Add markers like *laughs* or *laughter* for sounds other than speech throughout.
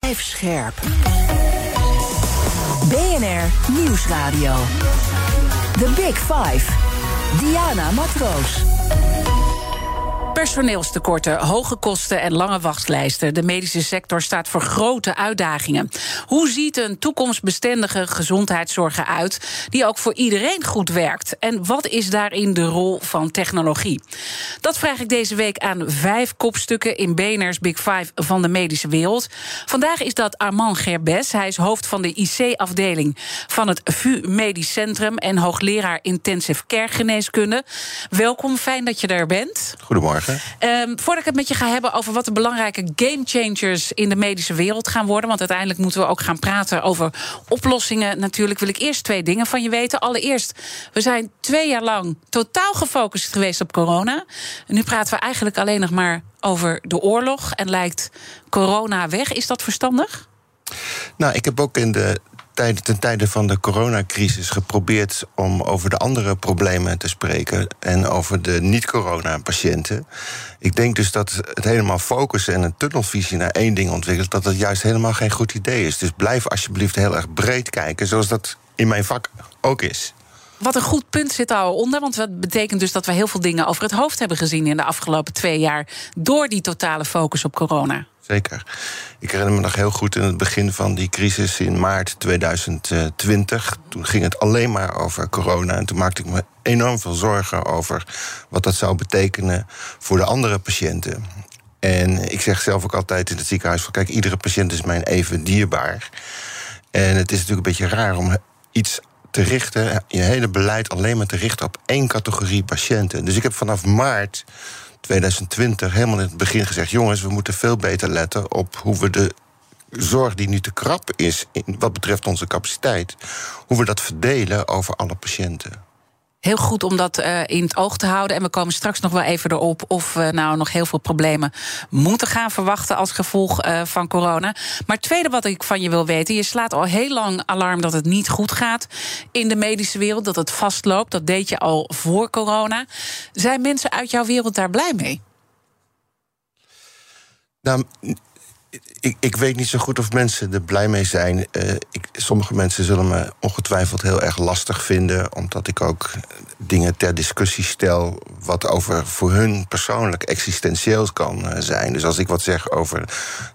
Blijf scherp. BNR Nieuwsradio. The Big Five. Diana Matroos. Personeelstekorten, hoge kosten en lange wachtlijsten. De medische sector staat voor grote uitdagingen. Hoe ziet een toekomstbestendige gezondheidszorg eruit die ook voor iedereen goed werkt? En wat is daarin de rol van technologie? Dat vraag ik deze week aan vijf kopstukken in BNR's Big Five van de medische wereld. Vandaag is dat Armand Gerbes. Hij is hoofd van de IC-afdeling van het VU Medisch Centrum en hoogleraar intensive care geneeskunde. Welkom, fijn dat je er bent. Goedemorgen. Um, voordat ik het met je ga hebben over wat de belangrijke game changers in de medische wereld gaan worden. Want uiteindelijk moeten we ook gaan praten over oplossingen. Natuurlijk wil ik eerst twee dingen van je weten. Allereerst, we zijn twee jaar lang totaal gefocust geweest op corona. En nu praten we eigenlijk alleen nog maar over de oorlog. En lijkt corona weg. Is dat verstandig? Nou, ik heb ook in de ten tijde van de coronacrisis geprobeerd om over de andere problemen te spreken en over de niet-corona-patiënten. Ik denk dus dat het helemaal focussen en een tunnelvisie naar één ding ontwikkelt, dat dat juist helemaal geen goed idee is. Dus blijf alsjeblieft heel erg breed kijken, zoals dat in mijn vak ook is. Wat een goed punt zit onder. Want dat betekent dus dat we heel veel dingen over het hoofd hebben gezien in de afgelopen twee jaar. door die totale focus op corona. Zeker. Ik herinner me nog heel goed in het begin van die crisis in maart 2020. Toen ging het alleen maar over corona. En toen maakte ik me enorm veel zorgen over wat dat zou betekenen voor de andere patiënten. En ik zeg zelf ook altijd in het ziekenhuis: van kijk, iedere patiënt is mij even dierbaar. En het is natuurlijk een beetje raar om iets te richten, je hele beleid alleen maar te richten op één categorie patiënten. Dus ik heb vanaf maart 2020 helemaal in het begin gezegd: jongens, we moeten veel beter letten op hoe we de zorg die nu te krap is, wat betreft onze capaciteit, hoe we dat verdelen over alle patiënten. Heel goed om dat uh, in het oog te houden. En we komen straks nog wel even erop of we nou nog heel veel problemen moeten gaan verwachten als gevolg uh, van corona. Maar het tweede wat ik van je wil weten: je slaat al heel lang alarm dat het niet goed gaat in de medische wereld, dat het vastloopt. Dat deed je al voor corona. Zijn mensen uit jouw wereld daar blij mee? Nou, ik, ik, weet niet zo goed of mensen er blij mee zijn. Uh, ik, sommige mensen zullen me ongetwijfeld heel erg lastig vinden, omdat ik ook dingen ter discussie stel. wat over voor hun persoonlijk existentieel kan uh, zijn. Dus als ik wat zeg over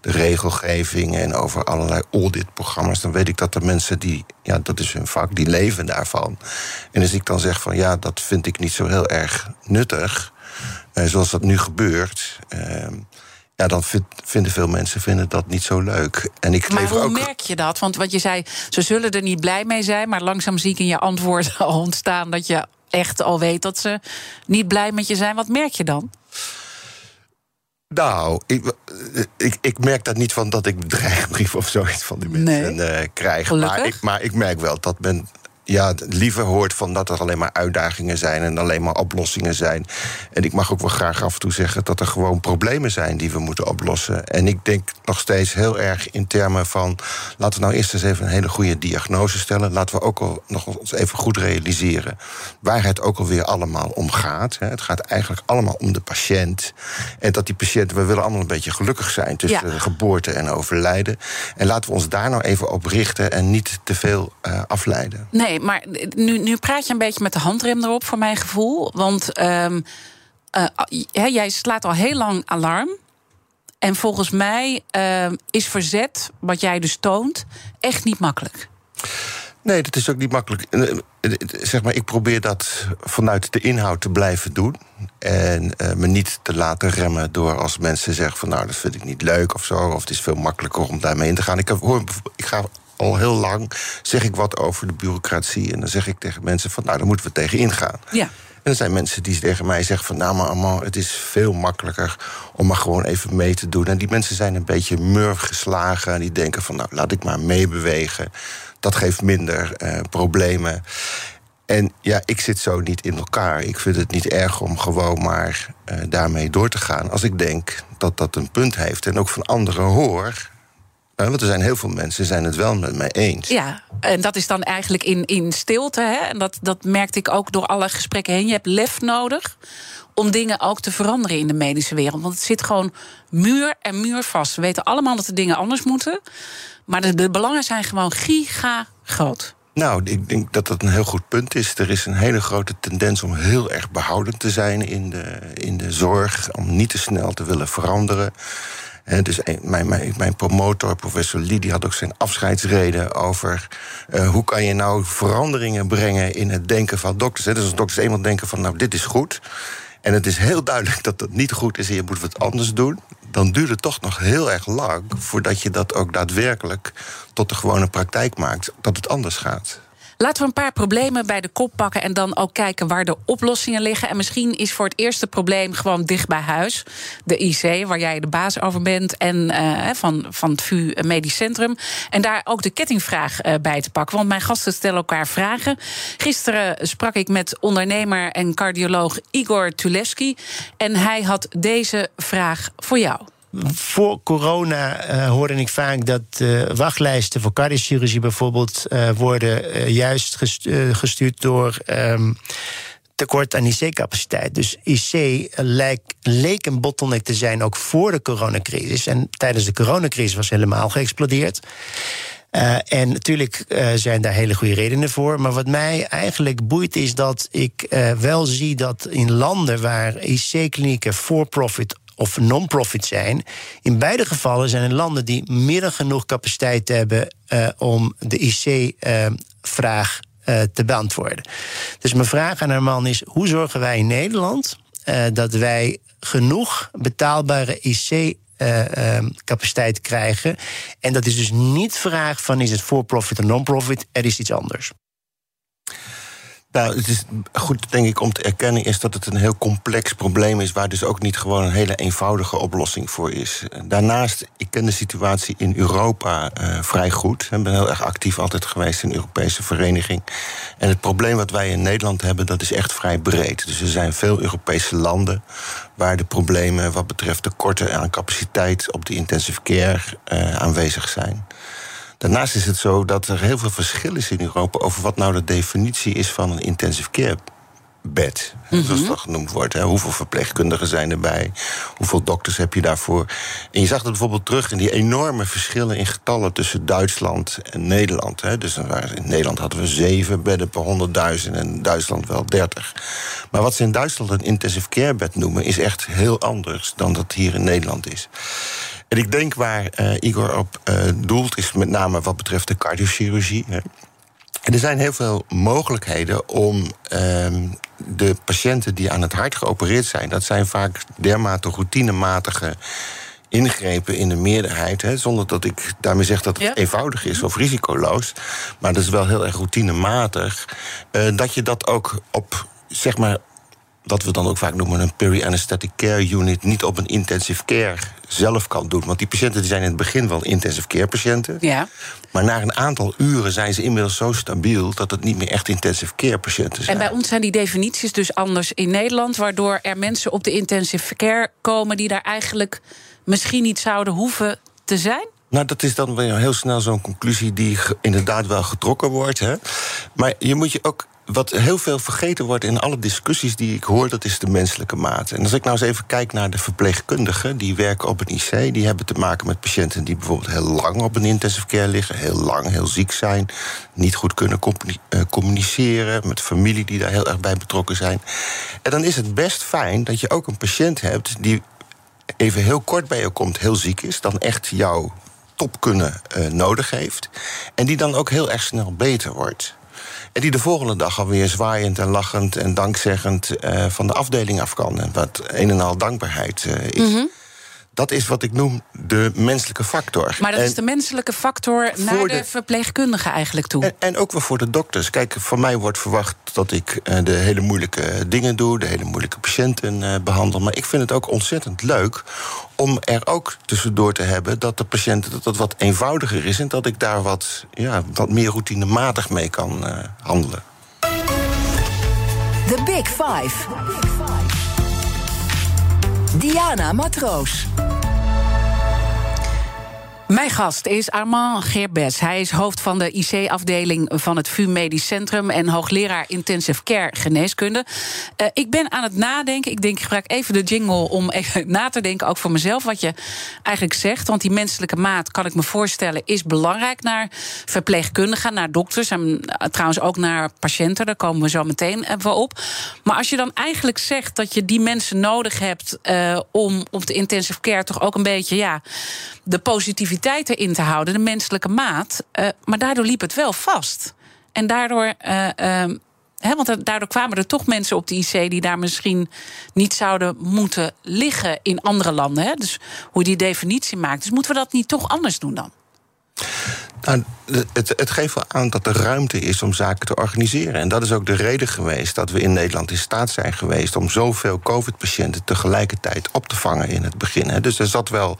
de regelgeving en over allerlei auditprogramma's, dan weet ik dat er mensen die, ja, dat is hun vak, die leven daarvan. En als ik dan zeg van ja, dat vind ik niet zo heel erg nuttig, uh, zoals dat nu gebeurt. Ehm, ja, dan vinden veel mensen vinden dat niet zo leuk. En ik maar hoe ook... merk je dat? Want wat je zei, ze zullen er niet blij mee zijn... maar langzaam zie ik in je antwoord *laughs* al ontstaan... dat je echt al weet dat ze niet blij met je zijn. Wat merk je dan? Nou, ik, ik, ik, merk dat niet van dat ik bedreigbrief of zoiets van die mensen nee. uh, krijg. Maar ik, maar ik merk wel dat men ja, liever hoort van dat er alleen maar uitdagingen zijn en alleen maar oplossingen zijn. En ik mag ook wel graag af en toe zeggen dat er gewoon problemen zijn die we moeten oplossen. En ik denk nog steeds heel erg in termen van laten we nou eerst eens even een hele goede diagnose stellen. Laten we ook al nog ons even goed realiseren waar het ook alweer allemaal om gaat. Het gaat eigenlijk allemaal om de patiënt. En dat die patiënten, we willen allemaal een beetje gelukkig zijn tussen ja. geboorte en overlijden. En laten we ons daar nou even op richten en niet te veel uh, afleiden. Nee, maar nu, nu praat je een beetje met de handrem erop, voor mijn gevoel. Want um, uh, jij slaat al heel lang alarm. En volgens mij uh, is verzet, wat jij dus toont, echt niet makkelijk. Nee, dat is ook niet makkelijk. Eh, zeg maar, ik probeer dat vanuit de inhoud te blijven doen. En me niet te laten remmen door als mensen zeggen van nou, dat vind ik niet leuk of zo. Of het is veel makkelijker om daarmee in te gaan. Ik, hoor, ik ga al heel lang zeg ik wat over de bureaucratie. En dan zeg ik tegen mensen van, nou, daar moeten we tegen ingaan. Ja. er zijn mensen die tegen mij zeggen van... nou, maar allemaal, het is veel makkelijker om maar gewoon even mee te doen. En die mensen zijn een beetje murf geslagen. En die denken van, nou, laat ik maar meebewegen. Dat geeft minder uh, problemen. En ja, ik zit zo niet in elkaar. Ik vind het niet erg om gewoon maar uh, daarmee door te gaan. Als ik denk dat dat een punt heeft. En ook van anderen hoor. Want er zijn heel veel mensen zijn het wel met mij eens. Ja, en dat is dan eigenlijk in, in stilte. Hè? En dat, dat merkte ik ook door alle gesprekken heen. Je hebt lef nodig om dingen ook te veranderen in de medische wereld. Want het zit gewoon muur en muur vast. We weten allemaal dat de dingen anders moeten. Maar de, de belangen zijn gewoon giga groot. Nou, ik denk dat dat een heel goed punt is. Er is een hele grote tendens om heel erg behoudend te zijn in de, in de zorg. Om niet te snel te willen veranderen. Dus mijn, mijn, mijn, promotor, professor Lee, had ook zijn afscheidsreden over uh, hoe kan je nou veranderingen brengen in het denken van dokters. Hè? Dus als dokters eenmaal denken van nou dit is goed. En het is heel duidelijk dat dat niet goed is en je moet wat anders doen. Dan duurt het toch nog heel erg lang voordat je dat ook daadwerkelijk tot de gewone praktijk maakt. Dat het anders gaat. Laten we een paar problemen bij de kop pakken en dan ook kijken waar de oplossingen liggen. En misschien is voor het eerste probleem gewoon dicht bij huis. De IC, waar jij de baas over bent, en uh, van, van het VU Medisch Centrum. En daar ook de kettingvraag uh, bij te pakken. Want mijn gasten stellen elkaar vragen. Gisteren sprak ik met ondernemer en cardioloog Igor Tuleski. En hij had deze vraag voor jou voor corona uh, hoorde ik vaak dat uh, wachtlijsten voor cardiochirurgie bijvoorbeeld uh, worden juist gestuurd door um, tekort aan IC-capaciteit. Dus IC leek, een bottleneck te zijn ook voor de coronacrisis. En tijdens de coronacrisis was helemaal geëxplodeerd. En natuurlijk zijn daar hele goede redenen voor. Maar wat mij eigenlijk boeit is dat ik wel zie dat in landen waar IC-klinieken for-profit of non-profit zijn. In beide gevallen zijn er landen die meer dan genoeg capaciteit hebben uh, om de IC-vraag uh, te beantwoorden. Dus mijn vraag aan Herman is: hoe zorgen wij in Nederland dat wij genoeg betaalbare IC capaciteit krijgen. En dat is dus niet vraag van is het for profit of non-profit, er is iets anders. Nou, het is goed, denk ik, om te erkennen is dat het een heel complex probleem is, waar dus ook niet gewoon een hele eenvoudige oplossing voor is. Daarnaast, ik ken de situatie in Europa uh, vrij goed. Ik ben heel erg actief altijd geweest in de Europese vereniging. En het probleem wat wij in Nederland hebben, dat is echt vrij breed. Dus er zijn veel Europese landen waar de problemen wat betreft tekorten aan capaciteit op de intensive care uh, aanwezig zijn. Daarnaast is het zo dat er heel veel verschil is in Europa over wat nou de definitie is van een intensive care bed, mm -hmm. zoals dat genoemd wordt. Hè. Hoeveel verpleegkundigen zijn erbij? Hoeveel dokters heb je daarvoor? En je zag dat bijvoorbeeld terug in die enorme verschillen in getallen tussen Duitsland en Nederland. Hè. Dus in Nederland hadden we zeven bedden per 100.000 en in Duitsland wel 30. Maar wat ze in Duitsland een intensive care bed noemen, is echt heel anders dan dat hier in Nederland is. En ik denk waar uh, Igor op uh, doelt, is met name wat betreft de cardiochirurgie. Hè. En er zijn heel veel mogelijkheden om uh, de patiënten die aan het hart geopereerd zijn, dat zijn vaak dermate routinematige ingrepen in de meerderheid. Hè, zonder dat ik daarmee zeg dat het ja. eenvoudig is of risicoloos. Maar dat is wel heel erg routinematig. Uh, dat je dat ook op zeg maar wat we dan ook vaak noemen een peri-anesthetic care unit, niet op een intensive care zelf kan doen. Want die patiënten die zijn in het begin wel intensive care patiënten. Ja. Maar na een aantal uren zijn ze inmiddels zo stabiel dat het niet meer echt intensive care patiënten zijn. En bij ons zijn die definities dus anders in Nederland, waardoor er mensen op de intensive care komen die daar eigenlijk misschien niet zouden hoeven te zijn? Nou, dat is dan weer heel snel zo'n conclusie die inderdaad wel getrokken wordt. Hè? Maar je moet je ook wat heel veel vergeten wordt in alle discussies die ik hoor, dat is de menselijke maat. En als ik nou eens even kijk naar de verpleegkundigen die werken op een IC, die hebben te maken met patiënten die bijvoorbeeld heel lang op een intensive care liggen, heel lang, heel ziek zijn, niet goed kunnen eh, communiceren, met familie die daar heel erg bij betrokken zijn. En dan is het best fijn dat je ook een patiënt hebt die even heel kort bij je komt, heel ziek is, dan echt jouw top kunnen uh, nodig heeft. En die dan ook heel erg snel beter wordt. En die de volgende dag alweer zwaaiend en lachend en dankzeggend uh, van de afdeling af kan. Wat een en al dankbaarheid uh, is. -hmm. Dat is wat ik noem de menselijke factor. Maar dat En- is de menselijke factor naar de, de- verpleegkundige eigenlijk toe. En, en ook wel voor de dokters. Kijk, van mij wordt verwacht dat ik eh, de hele moeilijke dingen doe, de hele moeilijke patiënten eh, behandel. Maar ik vind het ook ontzettend leuk om er ook tussendoor te hebben dat de patiënten dat het wat eenvoudiger is en dat ik daar wat, ja, wat meer routinematig mee kan eh, handelen. The Big Five. Diana Matroos. Mijn gast is Armand Geerbes. Hij is hoofd van de IC-afdeling van het VU Medisch Centrum... en hoogleraar Intensive Care Geneeskunde. Eh, ik ben aan het nadenken. Ik denk, ik gebruik even de jingle om even *laughs* na te denken... ook voor mezelf, wat je eigenlijk zegt. Want die menselijke maat, kan ik me voorstellen... is belangrijk naar verpleegkundigen, naar dokters... en eh, trouwens ook naar patiënten. Daar komen we zo meteen even op. Maar als je dan eigenlijk zegt dat je die mensen nodig hebt... eh, om op de intensive care toch ook een beetje... ja, de positiviteit erin te houden, de menselijke maat. eh, maar daardoor liep het wel vast. En daardoor. hè, want daardoor kwamen er toch mensen op de IC die daar misschien niet zouden moeten liggen in andere landen. Dus hoe die definitie maakt. Dus moeten we dat niet toch anders doen dan? Nou, het, het geeft wel aan dat er ruimte is om zaken te organiseren. En dat is ook de reden geweest dat we in Nederland in staat zijn geweest om zoveel COVID-patiënten tegelijkertijd op te vangen in het begin. Dus er zat wel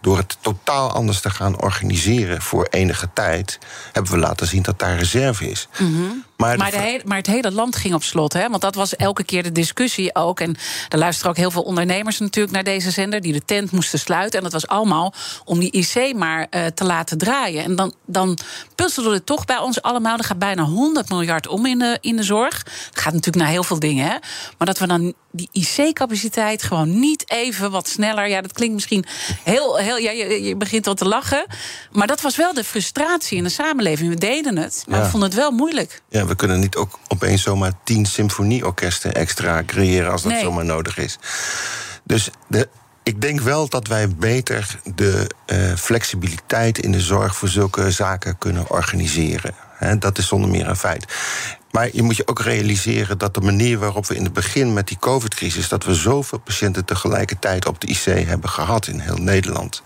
door het totaal anders te gaan organiseren voor enige tijd, hebben we laten zien dat daar reserve is. Maar, de Maar, de maar het hele land ging op slot. Hè? Want dat was elke keer de discussie ook. En er luisteren ook heel veel ondernemers natuurlijk naar deze zender... die de tent moesten sluiten. En dat was allemaal om die IC maar eh, te laten draaien. En dan, dan puzzelde het toch bij ons allemaal. Er gaat bijna 100 miljard om in de, in de zorg. Het gaat natuurlijk naar heel veel dingen. Hè? Maar dat we dan die IC-capaciteit gewoon niet even wat sneller... ja, dat klinkt misschien heel... heel ja, je, je begint al te lachen. Maar dat was wel de frustratie in de samenleving. We deden het, maar Ja. we vonden het wel moeilijk. Ja, we kunnen niet ook opeens zomaar tien symfonieorkesten extra creëren als dat Nee. zomaar nodig is. Dus de, ik denk wel dat wij beter de eh, flexibiliteit in de zorg voor zulke zaken kunnen organiseren. Dat is zonder meer een feit. Maar je moet je ook realiseren dat de manier waarop we in het begin met die COVID-crisis, dat we zoveel patiënten tegelijkertijd op de IC hebben gehad in heel Nederland.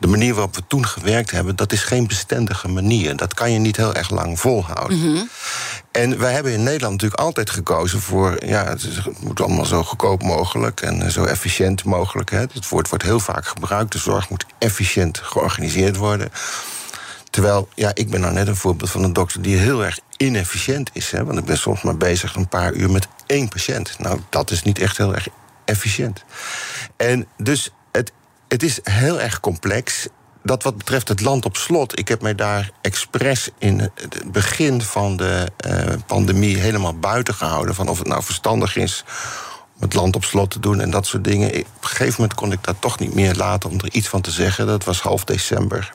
De manier waarop we toen gewerkt hebben, dat is geen bestendige manier. Dat kan je niet heel erg lang volhouden. En wij hebben in Nederland natuurlijk altijd gekozen voor... ja, het, moet allemaal zo goedkoop mogelijk en eh, zo efficiënt mogelijk. Hè. Het woord wordt heel vaak gebruikt. De zorg moet efficiënt georganiseerd worden. Terwijl, ja, ik ben nou net een voorbeeld van een dokter die heel erg inefficiënt is. Hè, want ik ben soms maar bezig een paar uur met één patiënt. Nou, dat is niet echt heel erg efficiënt. En dus het, het is heel erg complex. Dat wat betreft het land op slot, ik heb mij daar expres in het begin van de eh, pandemie helemaal buiten gehouden. Van of het nou verstandig is om het land op slot te doen en dat soort dingen. Op een gegeven moment kon ik dat toch niet meer laten om er iets van te zeggen. Dat was half december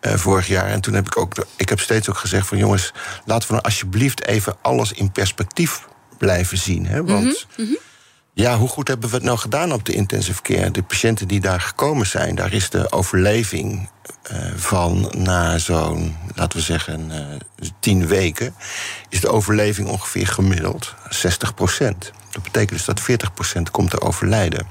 eh, vorig jaar. En toen heb ik ook, ik heb steeds ook gezegd van jongens, laten we nou alsjeblieft even alles in perspectief blijven zien. Hè? Want ja, hoe goed hebben we het nou gedaan op de intensive care? De patiënten die daar gekomen zijn, daar is de overleving eh, van na zo'n, laten we zeggen, eh, tien weken, is de overleving ongeveer gemiddeld 60 procent. Dat betekent dus dat 40 procent komt te overlijden.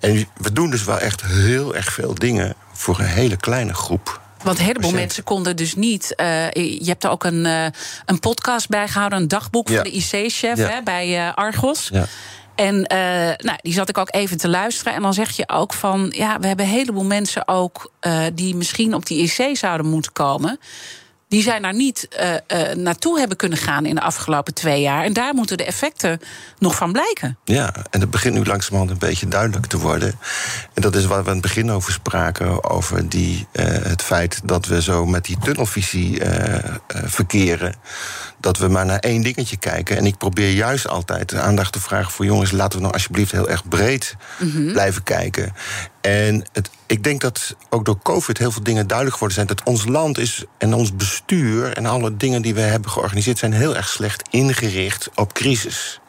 En we doen dus wel echt heel erg veel dingen voor een hele kleine groep. Want een heleboel mensen konden dus niet. eh, je hebt er ook een, een podcast bij gehouden, een dagboek Ja. van de IC-chef Ja. bij Argos. Ja. En eh, nou, die zat ik ook even te luisteren. En dan zeg je ook van. Ja, we hebben een heleboel mensen ook. eh, die misschien op die IC zouden moeten komen. Die zijn daar niet eh, eh, naartoe hebben kunnen gaan in de afgelopen twee jaar. En daar moeten de effecten nog van blijken. Ja, en het begint nu langzamerhand een beetje duidelijk te worden. En dat is waar we aan het begin over spraken, over die, eh, het feit dat we zo met die tunnelvisie verkeren. Dat we maar naar één dingetje kijken. En ik probeer juist altijd de aandacht te vragen voor jongens, laten we nou alsjeblieft heel erg breed blijven kijken. En het, ik denk dat ook door COVID heel veel dingen duidelijk geworden zijn. Dat ons land is en ons bestuur en alle dingen die we hebben georganiseerd zijn heel erg slecht ingericht op crisis.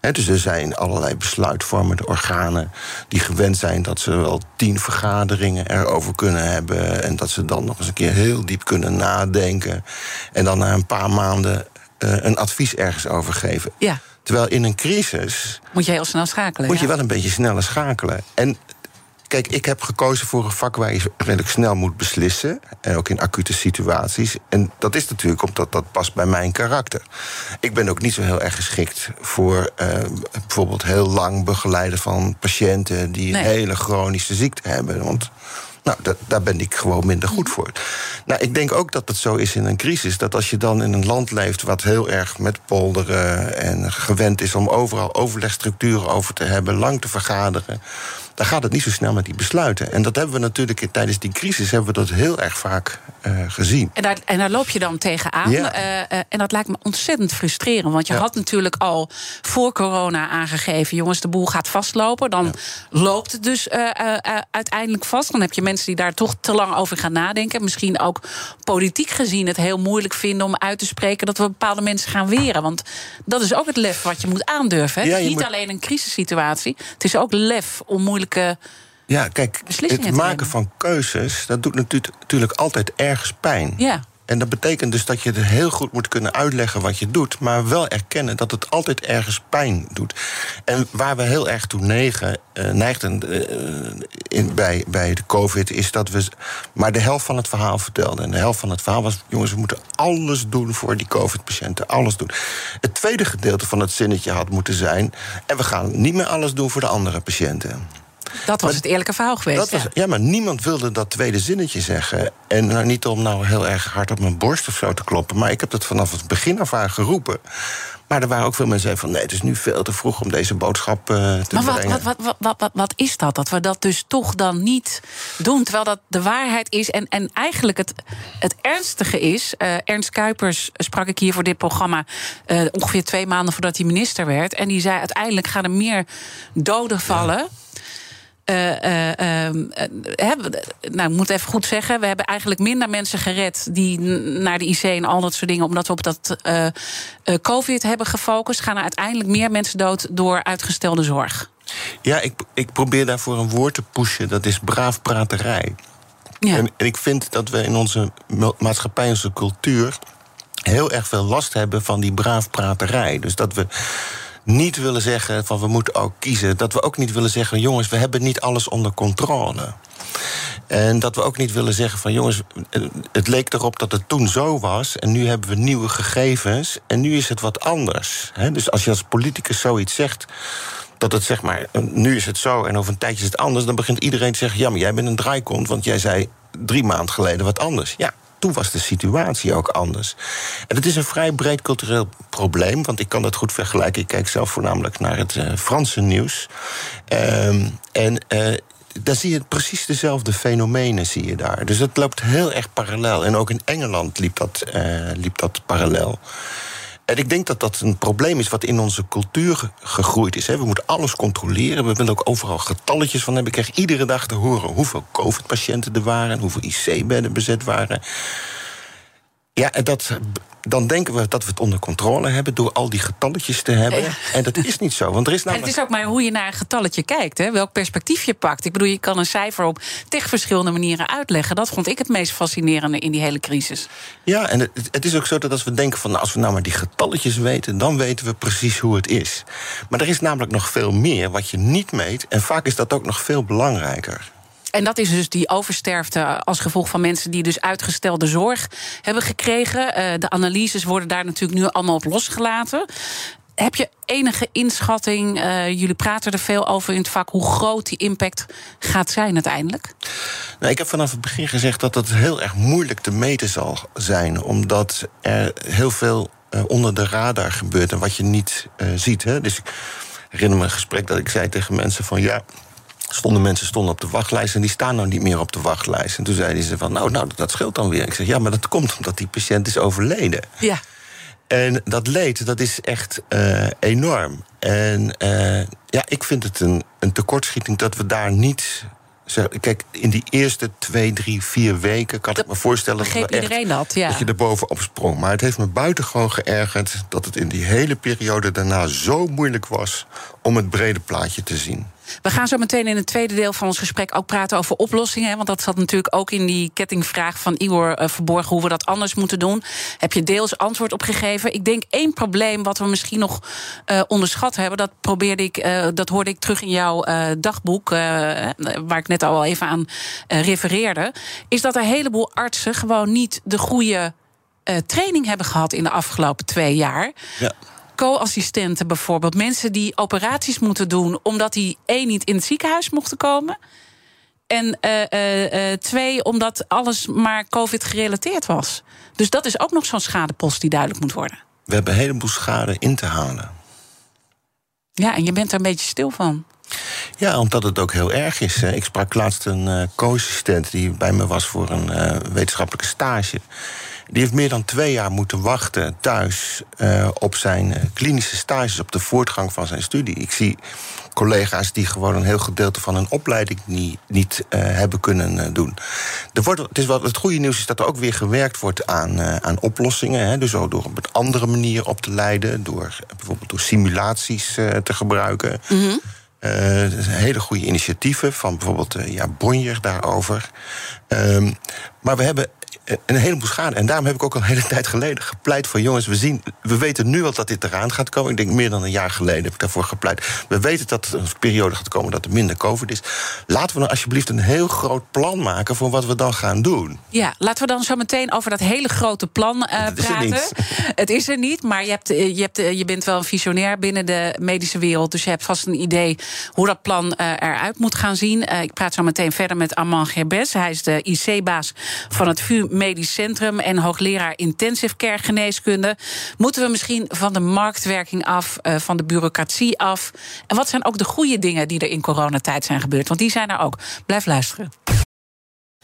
Dus er zijn allerlei besluitvormende organen die gewend zijn dat ze wel tien vergaderingen erover kunnen hebben. En dat ze dan nog eens een keer heel diep kunnen nadenken. En dan na een paar maanden eh, een advies ergens over geven. Ja, Terwijl in een crisis moet je heel snel schakelen. moet je wel een beetje sneller schakelen. En kijk, ik heb gekozen voor een vak waar je redelijk snel moet beslissen. En ook in acute situaties. En dat is natuurlijk omdat dat past bij mijn karakter. Ik ben ook niet zo heel erg geschikt voor uh, bijvoorbeeld heel lang begeleiden van patiënten die een hele chronische ziekte hebben. Want nou, dat, daar ben ik gewoon minder goed voor. Nou, ik denk ook dat het zo is in een crisis. Dat als je dan in een land leeft wat heel erg met polderen en gewend is om overal overlegstructuren over te hebben, lang te vergaderen dan gaat het niet zo snel met die besluiten. En dat hebben we natuurlijk tijdens die crisis hebben we dat heel erg vaak uh, gezien. En daar, en daar loop je dan tegenaan. Ja. Uh, uh, en dat lijkt me ontzettend frustrerend. Want je ja. had natuurlijk al voor corona aangegeven... jongens, de boel gaat vastlopen. Dan ja. loopt het dus uiteindelijk vast. Dan heb je mensen die daar toch te lang over gaan nadenken. Misschien ook politiek gezien het heel moeilijk vinden... om uit te spreken dat we bepaalde mensen gaan weren. Want dat is ook het lef wat je moet aandurven. Hè? het is niet moet... alleen een crisissituatie. Het is ook lef om moeilijk ja, kijk, het maken van keuzes, dat doet natuurlijk altijd ergens pijn. Ja. En dat betekent dus dat je het heel goed moet kunnen uitleggen wat je doet, maar wel erkennen dat het altijd ergens pijn doet. En waar we heel erg toe negen, uh, neigden uh, in, bij, bij de COVID, is dat we maar de helft van het verhaal vertelden. En de helft van het verhaal was: jongens, we moeten alles doen voor die COVID-patiënten. Alles doen. Het tweede gedeelte van het zinnetje had moeten zijn: en we gaan niet meer alles doen voor de andere patiënten. Dat was het eerlijke verhaal geweest. Dat was, ja. maar niemand wilde dat tweede zinnetje zeggen. En nou, niet om nou heel erg hard op mijn borst of zo te kloppen... maar ik heb dat vanaf het begin af aan geroepen. Maar er waren ook veel mensen die van... nee, het is nu veel te vroeg om deze boodschap uh, te maar wat, brengen. Wat, wat, wat, wat, wat is dat? Dat we dat dus toch dan niet doen, terwijl dat de waarheid is. En, en eigenlijk het, het ernstige is... Uh, Ernst Kuipers sprak ik hier voor dit programma... Uh, ongeveer twee maanden voordat hij minister werd. En die zei uiteindelijk gaan er meer doden vallen... Ja nou, ik moet even goed zeggen, we hebben eigenlijk minder mensen gered die naar de IC en al dat soort dingen, omdat we op dat COVID hebben gefocust, gaan er uiteindelijk meer mensen dood door uitgestelde zorg. Ja, ik, ik probeer daarvoor een woord te pushen, dat is braafpraterij. Ja. En, en ik vind dat we in onze maatschappij, onze cultuur, heel erg veel last hebben van die braafpraterij. Dus dat we niet willen zeggen van we moeten ook kiezen. Dat we ook niet willen zeggen, jongens, we hebben niet alles onder controle. En dat we ook niet willen zeggen van jongens, het leek erop dat het toen zo was en nu hebben we nieuwe gegevens en nu is het wat anders. Dus als je als politicus zoiets zegt, dat het zeg maar, nu is het zo en over een tijdje is het anders, dan begint iedereen te zeggen, ja, maar jij bent een draaikont, want jij zei drie maanden geleden wat anders. Ja, toen was de situatie ook anders. En het is een vrij breed cultureel probleem, want ik kan dat goed vergelijken. Ik kijk zelf voornamelijk naar het uh, Franse nieuws. Um, en uh, daar zie je precies dezelfde fenomenen, zie je daar. Dus het loopt heel erg parallel. En ook in Engeland liep dat, uh, liep dat parallel. En ik denk dat dat een probleem is wat in onze cultuur gegroeid is. We moeten alles controleren. We willen ook overal getalletjes van hebben. Ik krijg iedere dag te horen hoeveel COVID-patiënten er waren... en hoeveel IC-bedden bezet waren. Ja, en dat dan denken we dat we het onder controle hebben door al die getalletjes te hebben. En dat is niet zo. Want er is namelijk... En het is ook maar hoe je naar een getalletje kijkt, hè? welk perspectief je pakt. Ik bedoel, je kan een cijfer op tig verschillende manieren uitleggen. Dat vond ik het meest fascinerende in die hele crisis. Ja, en het, het is ook zo dat als we denken van nou, als we nou maar die getalletjes weten, dan weten we precies hoe het is. Maar er is namelijk nog veel meer wat je niet meet. En vaak is dat ook nog veel belangrijker. En dat is dus die oversterfte als gevolg van mensen die dus uitgestelde zorg hebben gekregen. Uh, de analyses worden daar natuurlijk nu allemaal op losgelaten. Heb je enige inschatting, uh, jullie praten er veel over in het vak, hoe groot die impact gaat zijn uiteindelijk? Nou, ik heb vanaf het begin gezegd dat het heel erg moeilijk te meten zal zijn, omdat er heel veel uh, onder de radar gebeurt en wat je niet ziet. Hè? Dus ik herinner me een gesprek dat ik zei tegen mensen van ja, stonden mensen stonden op de wachtlijst en die staan nou niet meer op de wachtlijst. En toen zeiden ze van, nou, nou dat scheelt dan weer. Ik zeg, ja, maar dat komt omdat die patiënt is overleden. Ja. En dat leed, dat is echt uh, enorm. En uh, ja, ik vind het een, een tekortschieting dat we daar niet Kijk, in die eerste twee, drie, vier weken kan ik me voorstellen dat, iedereen dat, ja. dat je er bovenop sprong. Maar het heeft me buitengewoon geërgerd dat het in die hele periode daarna zo moeilijk was om het brede plaatje te zien. We gaan zo meteen in het tweede deel van ons gesprek ook praten over oplossingen. Want dat zat natuurlijk ook in die kettingvraag van Igor uh, verborgen hoe we dat anders moeten doen. Heb je deels antwoord op gegeven? Ik denk één probleem wat we misschien nog uh, onderschat hebben, dat probeerde ik, uh, dat hoorde ik terug in jouw dagboek, waar ik net al even aan refereerde, is dat een heleboel artsen gewoon niet de goede training hebben gehad in de afgelopen twee jaar. Ja co-assistenten bijvoorbeeld. Mensen die operaties moeten doen omdat die één niet in het ziekenhuis mochten komen. En uh, uh, uh, twee, omdat alles maar COVID gerelateerd was. Dus dat is ook nog zo'n schadepost die duidelijk moet worden. We hebben een heleboel schade in te halen. Ja, en je bent er een beetje stil van. Ja, omdat het ook heel erg is. Ik sprak laatst een co-assistent die bij me was voor een wetenschappelijke stage. Die heeft meer dan twee jaar moeten wachten thuis uh, op zijn uh, klinische stages, op de voortgang van zijn studie. Ik zie collega's die gewoon een heel gedeelte van hun opleiding niet, niet uh, hebben kunnen doen. Er wordt, het, is wel, het goede nieuws is dat er ook weer gewerkt wordt aan, aan oplossingen. Hè, dus ook door op een andere manier op te leiden, door bijvoorbeeld door simulaties te gebruiken. Mm -hmm. hele goede initiatieven van bijvoorbeeld ja, Bonjer daarover. Um, maar we hebben een heleboel schade. En daarom heb ik ook al een hele *laughs* tijd geleden gepleit voor jongens. We, zien, we weten nu al dat dit eraan gaat komen. Ik denk meer dan een jaar geleden heb ik daarvoor gepleit. We weten dat er een periode gaat komen dat er minder COVID is. Laten we nou alsjeblieft een heel groot plan maken voor wat we dan gaan doen. Ja, laten we dan zo meteen over dat hele grote plan uh, praten. Is er niet. *laughs* Het is er niet, maar je, hebt, je, hebt, je bent wel een visionair binnen de medische wereld. Dus je hebt vast een idee hoe dat plan uh, eruit moet gaan zien. Uh, ik praat zo meteen verder met Armand Gerbes. Hij is de IC-baas van het VU Medisch Centrum en hoogleraar intensive care geneeskunde. Moeten we misschien van de marktwerking af, uh, van de bureaucratie af? En wat zijn ook de goede dingen die er in coronatijd zijn gebeurd? Want die zijn er ook. Blijf luisteren.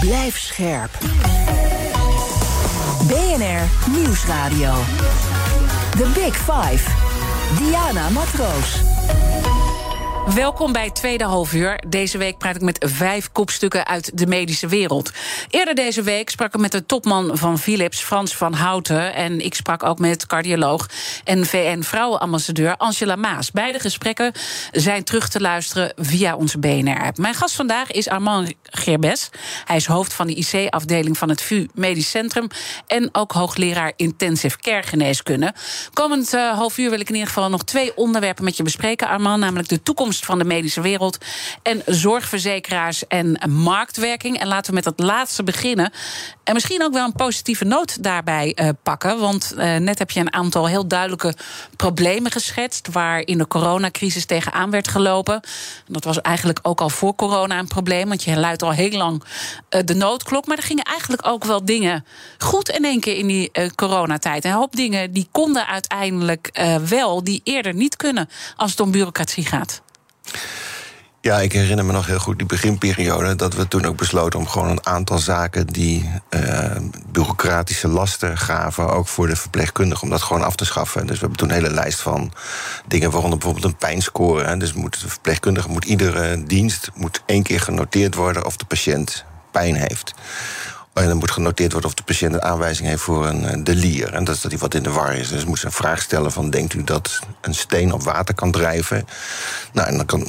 Blijf scherp. BNR Nieuwsradio. The Big Five. Diana Matroos. Welkom bij tweede halfuur. Deze week praat ik met vijf kopstukken uit de medische wereld. Eerder deze week sprak ik met de topman van Philips, Frans van Houten. En ik sprak ook met cardioloog en VN-vrouwenambassadeur Angela Maas. Beide gesprekken zijn terug te luisteren via onze BNR-app. Mijn gast vandaag is Armand Gerbes. Hij is hoofd van de IC-afdeling van het VU Medisch Centrum... en ook hoogleraar intensive care geneeskunde. Komend uh, half uur wil ik in ieder geval nog twee onderwerpen met je bespreken, Armand. Namelijk de toekomst van de medische wereld. En zorgverzekeraars en marktwerking. En laten we met dat laatste beginnen. En misschien ook wel een positieve noot daarbij uh, pakken. Want uh, net heb je een aantal heel duidelijke problemen geschetst. waar in de coronacrisis tegenaan werd gelopen. Dat was eigenlijk ook al voor corona een probleem. Want je luidt al heel lang uh, de noodklok. Maar er gingen eigenlijk ook wel dingen goed in één keer in die coronatijd. Een hoop dingen die konden uiteindelijk wel, die eerder niet kunnen als het om bureaucratie gaat. Ja, ik herinner me nog heel goed die beginperiode. Dat we toen ook besloten om gewoon een aantal zaken die uh, bureaucratische lasten gaven. ook voor de verpleegkundigen, om dat gewoon af te schaffen. Dus we hebben toen een hele lijst van dingen, waaronder bijvoorbeeld een pijnscore. Dus moet, de verpleegkundige moet iedere dienst moet één keer genoteerd worden of de patiënt pijn heeft. En dan moet genoteerd worden of de patiënt een aanwijzing heeft voor een eh, delier. En dat is dat hij wat in de war is. Dus moet ze een vraag stellen van... denkt u dat een steen op water kan drijven? Nou, en dan kan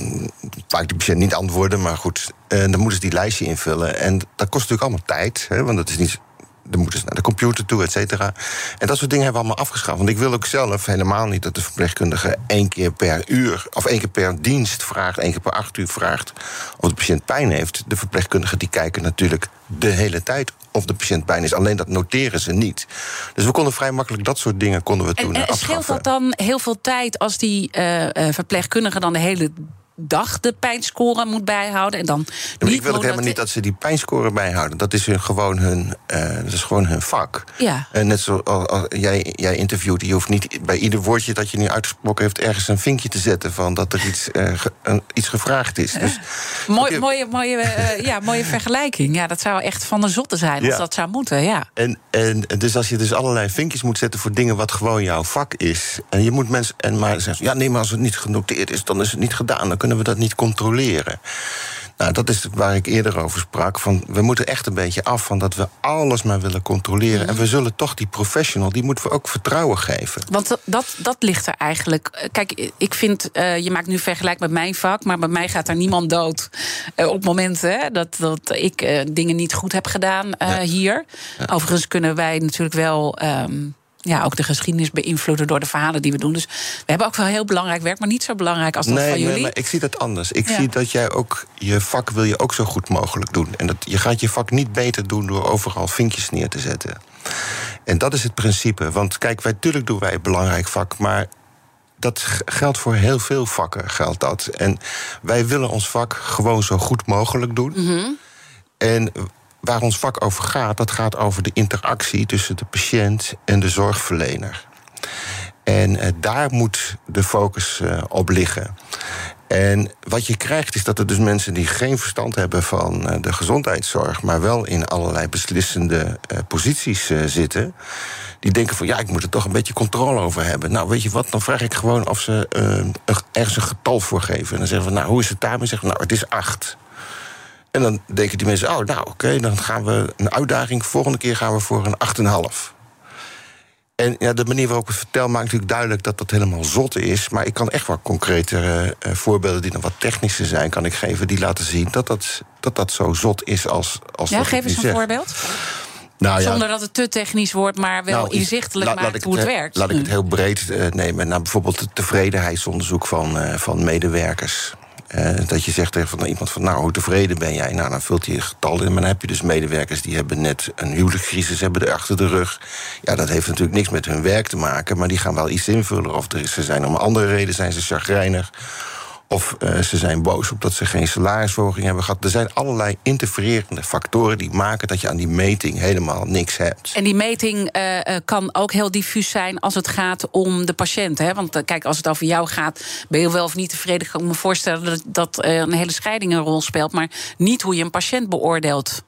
vaak de patiënt niet antwoorden, maar goed. Dan moeten ze die lijstje invullen. En dat kost natuurlijk allemaal tijd, hè, want dat is niet dan moeten ze naar de computer toe, et cetera. En dat soort dingen hebben we allemaal afgeschaft. Want ik wil ook zelf helemaal niet dat de verpleegkundige één keer per uur... of één keer per dienst vraagt, één keer per acht uur vraagt... of de patiënt pijn heeft. De verpleegkundigen die kijken natuurlijk de hele tijd of de patiënt pijn is. Alleen dat noteren ze niet. Dus we konden vrij makkelijk dat soort dingen konden we toen en, en afschaffen. Scheelt dat dan heel veel tijd als die uh, verpleegkundige dan de hele dag de pijnscore moet bijhouden. En dan Ja, ik wil ook helemaal niet dat ze die pijnscore bijhouden. Dat is hun, gewoon, hun, eh, dat is gewoon hun vak. Ja. En net zoals als, als jij, jij interviewt, je hoeft niet bij ieder woordje dat je nu uitgesproken heeft... ergens een vinkje te zetten van dat er iets, eh, ge- een, iets gevraagd is. Dus, Mooi, je- mooie, mooie, ja, mooie vergelijking. Ja, dat zou echt van de zotte zijn als dat zou moeten. Ja. En, en dus als je dus allerlei vinkjes moet zetten voor dingen wat gewoon jouw vak is. En je moet mensen. En maar zeggen, ja, nee, maar als het niet genoteerd is, dan is het niet gedaan. Dan kunnen we dat niet controleren. Nou, dat is waar ik eerder over sprak. Van, we moeten echt een beetje af van dat we alles maar willen controleren. En we zullen toch die professional, die moeten we ook vertrouwen geven. Want dat, dat, ligt er eigenlijk. Kijk, ik vind, eh, je maakt nu vergelijk met mijn vak, maar bij mij gaat er niemand dood. eh, op momenten hè, dat, dat ik eh, dingen niet goed heb gedaan hier. Overigens kunnen wij natuurlijk wel. ehm, ja, ook de geschiedenis beïnvloeden door de verhalen die we doen. Dus we hebben ook wel heel belangrijk werk, maar niet zo belangrijk als dat van jullie. nee, maar ik zie dat anders. Ik Ja. zie dat jij ook je vak wil je ook zo goed mogelijk doen. En dat, je gaat je vak niet beter doen door overal vinkjes neer te zetten. En dat is het principe. Want kijk, wij, natuurlijk doen wij een belangrijk vak, maar dat geldt voor heel veel vakken. Geldt dat. En wij willen ons vak gewoon zo goed mogelijk doen. En waar ons vak over gaat, dat gaat over de interactie tussen de patiënt en de zorgverlener. En eh, daar moet de focus eh, op liggen. En wat je krijgt is dat er dus mensen die geen verstand hebben van eh, de gezondheidszorg, maar wel in allerlei beslissende posities zitten, die denken van ja, ik moet er toch een beetje controle over hebben. Nou, weet je wat, dan vraag ik gewoon of ze ergens een getal voor geven. En dan zeggen we, nou, hoe is het daarmee? Zeggen we, nou, het is acht. En dan denken die mensen, oh, nou, oké, dan gaan we een uitdaging. Volgende keer gaan we voor een 8,5. En ja, de manier waarop ik het vertel maakt natuurlijk duidelijk dat dat helemaal zot is. Maar ik kan echt wel concrete eh, voorbeelden die dan wat technischer zijn, kan ik geven, die laten zien dat dat, dat, dat zo zot is als, als ja, geef eens een zeg. voorbeeld. Nou, ja, Zonder dat het te technisch wordt, maar wel nou, inzichtelijk maakt hoe het he- werkt. Laat ik het nu. heel breed eh, nemen. Nou, bijvoorbeeld het tevredenheidsonderzoek van, eh, van medewerkers. Eh, dat je zegt tegen iemand van, nou, hoe tevreden ben jij? Nou, dan vult hij een getal in. Maar dan heb je dus medewerkers die hebben net een huwelijkscrisis hebben er achter de rug. Ja, dat heeft natuurlijk niks met hun werk te maken, maar die gaan wel iets invullen. Of er, ze zijn om andere reden zijn ze chagrijnig. Of eh, ze zijn boos omdat ze geen salarisverhoging hebben gehad. Er zijn allerlei interfererende factoren die maken dat je aan die meting helemaal niks hebt. En die meting eh, eh, kan ook heel diffuus zijn als het gaat om de patiënt. Hè? Want kijk, als het over jou gaat, ben je wel of niet tevreden. Kan ik me voorstellen dat, dat een hele scheiding een rol speelt. Maar niet hoe je een patiënt beoordeelt.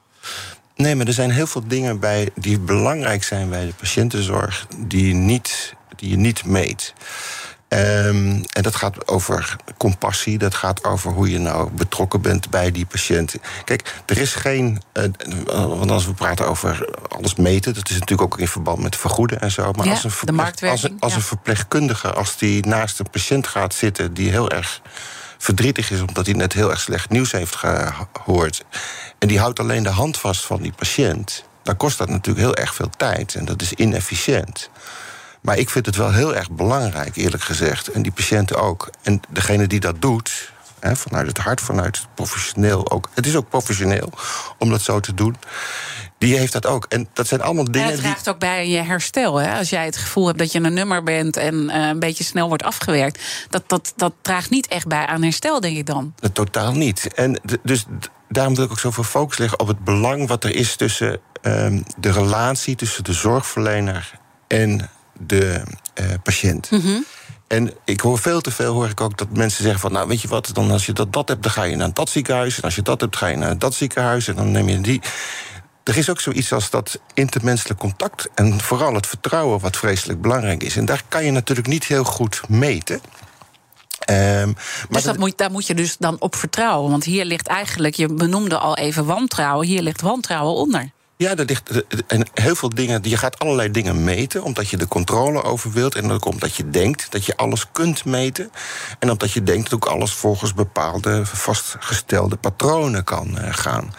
Nee, maar er zijn heel veel dingen bij die belangrijk zijn bij de patiëntenzorg die, je niet, die je niet meet. Ehm, en dat gaat over compassie, dat gaat over hoe je nou betrokken bent bij die patiënt. Kijk, er is geen. eh, want als we praten over alles meten, dat is natuurlijk ook in verband met vergoeden en zo. Maar Ja, als, een verpleeg- als, een, als ja. een verpleegkundige, als die naast een patiënt gaat zitten die heel erg verdrietig is omdat hij net heel erg slecht nieuws heeft gehoord. En die houdt alleen de hand vast van die patiënt. Dan kost dat natuurlijk heel erg veel tijd en dat is inefficiënt. Maar ik vind het wel heel erg belangrijk, eerlijk gezegd. En die patiënten ook. En degene die dat doet, hè, vanuit het hart, vanuit het professioneel ook. Het is ook professioneel om dat zo te doen. Die heeft dat ook. En dat zijn allemaal En dingen het die. draagt ook bij je herstel. Hè? Als jij het gevoel hebt dat je een nummer bent en eh, een beetje snel wordt afgewerkt. Dat, dat, dat draagt niet echt bij aan herstel, denk ik dan. Totaal niet. En dus daarom wil ik ook zoveel focus leggen op het belang wat er is tussen ehm, de relatie tussen de zorgverlener en de eh, patiënt. En ik hoor veel te veel hoor ik ook dat mensen zeggen van nou weet je wat, dan als je dat, dat hebt, dan ga je naar dat ziekenhuis. En als je dat hebt, ga je naar dat ziekenhuis. En dan neem je die. Er is ook zoiets als dat intermenselijk contact en vooral het vertrouwen, wat vreselijk belangrijk is. En daar kan je natuurlijk niet heel goed meten. Ehm, maar Dus dat moet, daar moet je dus dan op vertrouwen. Want hier ligt eigenlijk, je benoemde al even wantrouwen. Hier ligt wantrouwen onder. Ja, dat ligt, en heel veel dingen. Je gaat allerlei dingen meten, omdat je de controle over wilt. En ook omdat je denkt dat je alles kunt meten. En omdat je denkt dat ook alles volgens bepaalde vastgestelde patronen kan eh, gaan.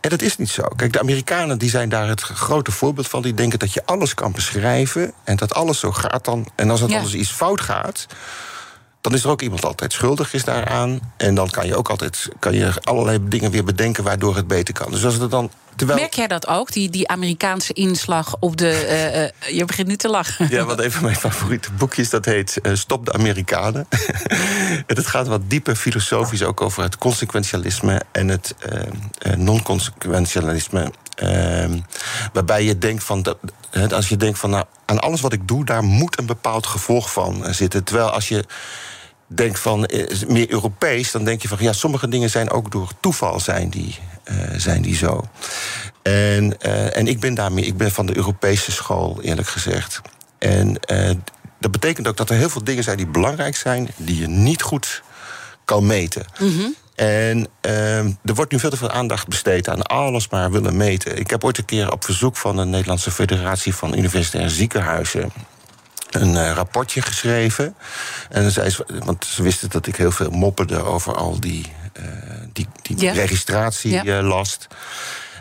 En dat is niet zo. Kijk, de Amerikanen die zijn daar het grote voorbeeld van. Die denken dat je alles kan beschrijven. En dat alles zo gaat dan. En als het Ja. alles iets fout gaat. Dan is er ook iemand altijd schuldig is daaraan. En dan kan je ook altijd kan je allerlei dingen weer bedenken waardoor het beter kan. Dus als het dan. Terwijl... Merk jij dat ook, die, die Amerikaanse inslag op de. Uh, uh, je begint nu te lachen. Ja, wat een van mijn favoriete boekjes, dat heet uh, Stop de Amerikanen. *laughs* en het gaat wat dieper filosofisch ook over het consequentialisme en het non-consequentialisme. Ehm, waarbij je denkt van. Dat, als je denkt van nou, aan alles wat ik doe, daar moet een bepaald gevolg van zitten. Terwijl als je denkt van eh, meer Europees, dan denk je van ja, sommige dingen zijn ook door toeval zijn die, uh, zijn die zo. En, uh, en ik ben daarmee, ik ben van de Europese school, eerlijk gezegd. En uh, dat betekent ook dat er heel veel dingen zijn die belangrijk zijn, die je niet goed kan meten. Mm -hmm. En er wordt nu veel te veel aandacht besteed aan alles maar willen meten. Ik heb ooit een keer op verzoek van de Nederlandse Federatie van Universitaire Ziekenhuizen een uh, rapportje geschreven. En dan zei ze, want ze wisten dat ik heel veel mopperde over al die, uh, die, die registratielast. Ja.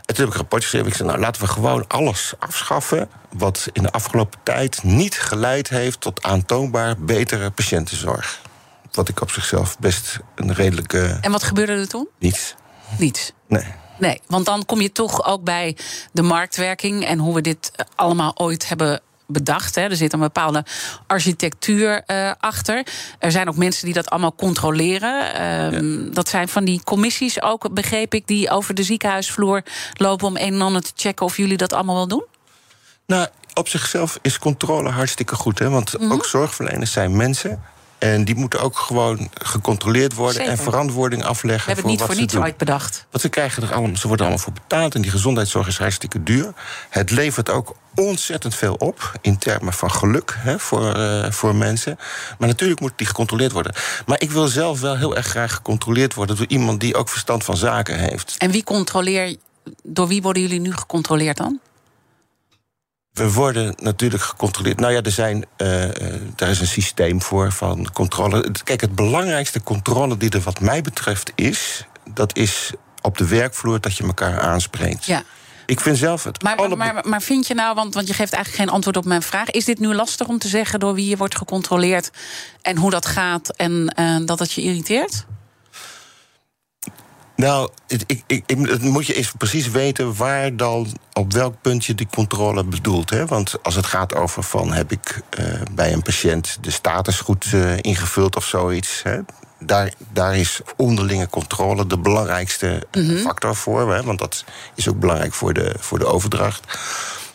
En toen heb ik een rapport geschreven. Ik zei, nou laten we gewoon alles afschaffen... wat in de afgelopen tijd niet geleid heeft tot aantoonbaar betere patiëntenzorg. Wat ik op zichzelf best een redelijke... En wat gebeurde er toen? Niets. Niets? Nee. Nee, want dan kom je toch ook bij de marktwerking... en hoe we dit allemaal ooit hebben bedacht. Hè. Er zit een bepaalde architectuur uh, achter. Er zijn ook mensen die dat allemaal controleren. Um, ja. Dat zijn van die commissies ook, begreep ik, die over de ziekenhuisvloer lopen om een en ander te checken of jullie dat allemaal wel doen? Nou, op zichzelf is controle hartstikke goed. Hè? Want mm -hmm. ook zorgverleners zijn mensen. En die moeten ook gewoon gecontroleerd worden Zeker. en verantwoording afleggen. We hebben voor het niet wat voor niets doen. ooit bedacht. Want ze, krijgen er allemaal, ze worden allemaal voor betaald en die gezondheidszorg is hartstikke duur. Het levert ook ontzettend veel op in termen van geluk hè, voor, uh, voor mensen. Maar natuurlijk moet die gecontroleerd worden. Maar ik wil zelf wel heel erg graag gecontroleerd worden door iemand die ook verstand van zaken heeft. En wie controleer, door wie worden jullie nu gecontroleerd dan? We worden natuurlijk gecontroleerd. Nou ja, er, zijn, uh, er is een systeem voor van controle. Kijk, het belangrijkste controle die er wat mij betreft is... dat is op de werkvloer dat je elkaar aanspreekt. Ja. Ik vind zelf het. Maar, alle... maar, maar, vind je nou, want, want je geeft eigenlijk geen antwoord op mijn vraag... is dit nu lastig om te zeggen door wie je wordt gecontroleerd... en hoe dat gaat en uh, dat het je irriteert? Nou, ik, ik, ik, het moet je eens precies weten waar dan op welk punt je die controle bedoelt. Hè? Want als het gaat over van heb ik uh, bij een patiënt de status goed uh, ingevuld of zoiets. Hè? Daar, daar is onderlinge controle de belangrijkste mm -hmm. factor voor. Hè? Want dat is ook belangrijk voor de, voor de overdracht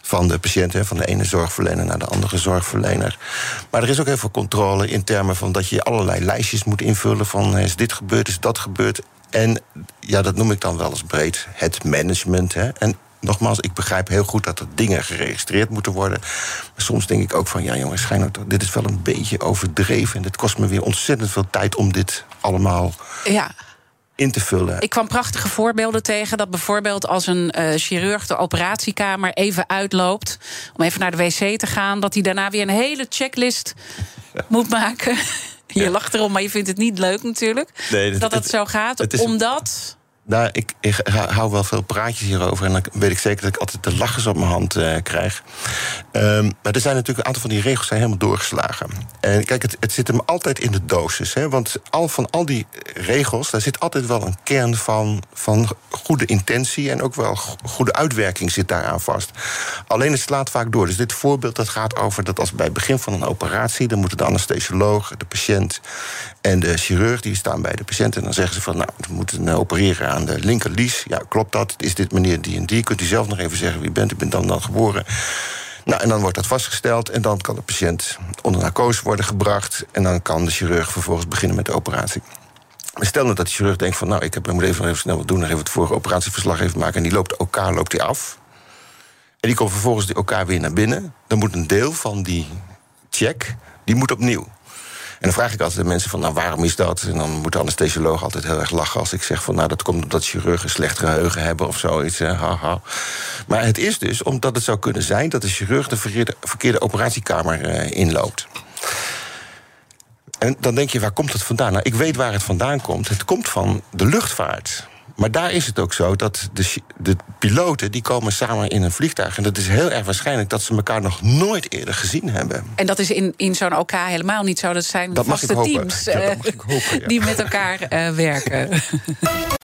van de patiënt, hè, van de ene zorgverlener naar de andere zorgverlener. Maar er is ook heel veel controle in termen van dat je allerlei lijstjes moet invullen van is dit gebeurd, is dat gebeurd. En ja, dat noem ik dan wel eens breed het management. Hè. En nogmaals, ik begrijp heel goed dat er dingen geregistreerd moeten worden. Maar soms denk ik ook van, ja jongens, dit is wel een beetje overdreven. En dit kost me weer ontzettend veel tijd om dit allemaal ja. in te vullen. Ik kwam prachtige voorbeelden tegen. Dat bijvoorbeeld als een uh, chirurg de operatiekamer even uitloopt... om even naar de wc te gaan... dat hij daarna weer een hele checklist ja. moet maken... Je lacht erom, maar je vindt het niet leuk natuurlijk. Nee, dat, dat het, het zo gaat. Het omdat. Nou, ik, ik, hou wel veel praatjes hierover. En dan weet ik zeker dat ik altijd de lachers op mijn hand uh, krijg. Um, maar er zijn natuurlijk een aantal van die regels zijn helemaal doorgeslagen. En kijk, het, het zit hem altijd in de dosis. Hè? Want al van al die regels, daar zit altijd wel een kern van, van goede intentie. En ook wel goede uitwerking zit daaraan vast. Alleen het slaat vaak door. Dus dit voorbeeld dat gaat over dat als bij het begin van een operatie... dan moeten de anesthesioloog, de patiënt en de chirurg... die staan bij de patiënt en dan zeggen ze van... nou, we moeten opereren aan de linkerlies. Ja, klopt dat? Is dit meneer die en die? Kunt u zelf nog even zeggen wie bent? U bent dan dan geboren. Nou, en dan wordt dat vastgesteld en dan kan de patiënt onder narcose worden gebracht... en dan kan de chirurg vervolgens beginnen met de operatie. Stel nou dat de chirurg denkt van... nou, ik, heb, ik moet even, even snel wat doen... nog even het vorige operatieverslag even maken... en die loopt elkaar loopt die af. En die komt vervolgens die elkaar weer naar binnen. Dan moet een deel van die check, die moet opnieuw. En dan vraag ik altijd de mensen van, nou, waarom is dat? En dan moet de anesthesioloog altijd heel erg lachen als ik zeg van, nou, dat komt omdat chirurgen slecht geheugen hebben of zoiets. Haha. Maar het is dus omdat het zou kunnen zijn dat de chirurg de verkeerde, operatiekamer uh, inloopt. En dan denk je, waar komt het vandaan? Nou, ik weet waar het vandaan komt. Het komt van de luchtvaart. Maar daar is het ook zo dat de, de piloten die komen samen in een vliegtuig. En dat is heel erg waarschijnlijk dat ze elkaar nog nooit eerder gezien hebben. En dat is in, in zo'n OK helemaal niet zo. Dat zijn Dat mag vaste teams Ja, hopen, ja. die met elkaar eh, werken. *laughs*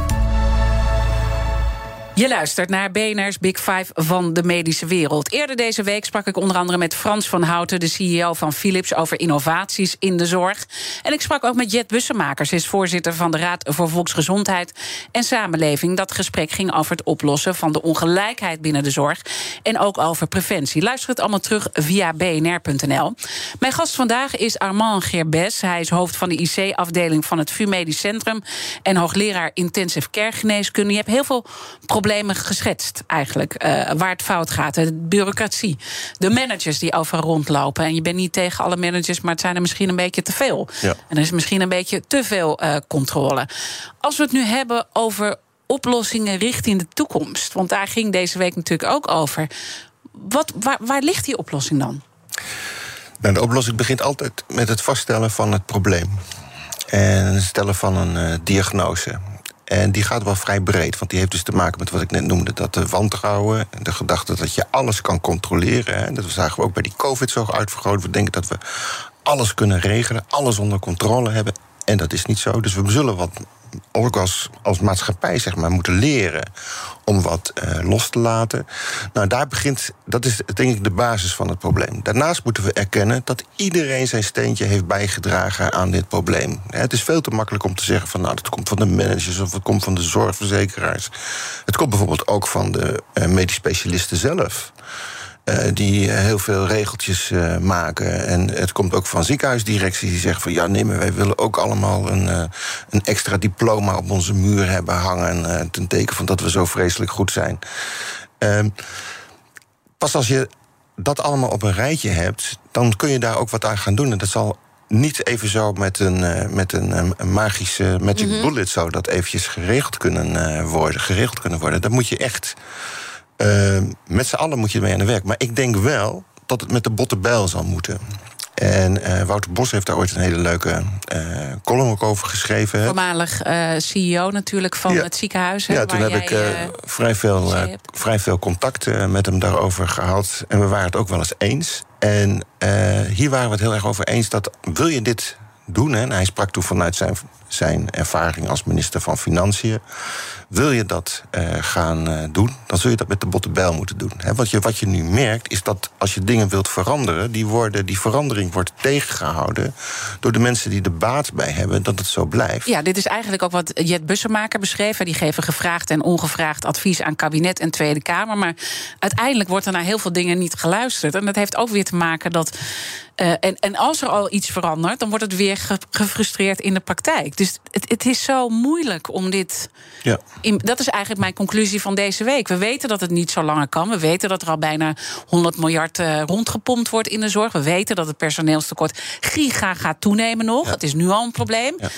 Je luistert naar BNR's Big Five van de medische wereld. Eerder deze week sprak ik onder andere met Frans van Houten, de CEO van Philips, over innovaties in de zorg. En ik sprak ook met Jet Bussemakers, is voorzitter van de Raad voor Volksgezondheid en Samenleving. Dat gesprek ging over het oplossen van de ongelijkheid binnen de zorg en ook over preventie. Luister het allemaal terug via bnr.nl. Mijn gast vandaag is Armand Gerbes. Hij is hoofd van de IC-afdeling van het VU Medisch Centrum en hoogleraar intensive care geneeskunde. Je hebt heel veel problemen geschetst, eigenlijk, eh, waar het fout gaat. De bureaucratie, de managers die overal rondlopen. En je bent niet tegen alle managers, maar het zijn er misschien een beetje te veel. Ja. En er is misschien een beetje te veel eh, controle. Als we het nu hebben over oplossingen richting de toekomst, want daar ging deze week natuurlijk ook over. Wat, waar, waar ligt die oplossing dan? Nou, de oplossing begint altijd met het vaststellen van het probleem. En het stellen van een eh, diagnose. En die gaat wel vrij breed, want die heeft dus te maken met wat ik net noemde: dat de wantrouwen, de gedachte dat je alles kan controleren. Hè. Dat zagen we ook bij die COVID zo uitvergroot. We denken dat we alles kunnen regelen, alles onder controle hebben. En dat is niet zo. Dus we zullen wat ook als, maatschappij zeg maar, moeten leren om wat eh, los te laten. Nou, daar begint, dat is denk ik de basis van het probleem. Daarnaast moeten we erkennen dat iedereen zijn steentje heeft bijgedragen aan dit probleem. Het is veel te makkelijk om te zeggen van nou, dat komt van de managers of het komt van de zorgverzekeraars. Het komt bijvoorbeeld ook van de eh, medisch specialisten zelf. Eh, die eh, heel veel regeltjes eh, maken. En het komt ook van ziekenhuisdirecties die zeggen van ja, nee, maar wij willen ook allemaal een, een extra diploma op onze muur hebben hangen. ten teken van dat we zo vreselijk goed zijn. Ehm, pas als je dat allemaal op een rijtje hebt, dan kun je daar ook wat aan gaan doen. En dat zal niet even zo met een, met een, een magische magic bullet zo dat eventjes geregeld kunnen worden. Geregeld kunnen worden. Dat moet je echt. Eh, met z'n allen moet je ermee aan de werk. Maar ik denk wel dat het met de botte bijl zal moeten. En eh, Wouter Bos heeft daar ooit een hele leuke eh, column ook over geschreven. Voormalig eh, CEO natuurlijk van Ja. het ziekenhuis. Ja, toen heb ik vrij, veel, hebt. vrij veel contact met hem daarover gehad. En we waren het ook wel eens eens. En hier waren we het heel erg over eens dat wil je dit doen... Hè, en hij sprak toen vanuit zijn, zijn ervaring als minister van Financiën... wil je dat eh, gaan eh, doen, dan zul je dat met de botte bijl moeten doen. Hè. Wat, je, wat je nu merkt, is dat als je dingen wilt veranderen... Die, worden, die verandering wordt tegengehouden door de mensen die er baat bij hebben... dat het zo blijft. Ja, dit is eigenlijk ook wat Jet Bussemaker beschreef. Die geven gevraagd en ongevraagd advies aan kabinet en Tweede Kamer. Maar uiteindelijk wordt er naar heel veel dingen niet geluisterd. En dat heeft ook weer te maken dat. eh, en, en als er al iets verandert, dan wordt het weer ge- gefrustreerd in de praktijk. Dus het, het is zo moeilijk om dit. Ja. In, dat is eigenlijk mijn conclusie van deze week. We weten dat het niet zo langer kan. We weten dat er al bijna 100 miljard eh, rondgepompt wordt in de zorg. We weten dat het personeelstekort giga gaat toenemen nog. Het is nu al een probleem. Ja.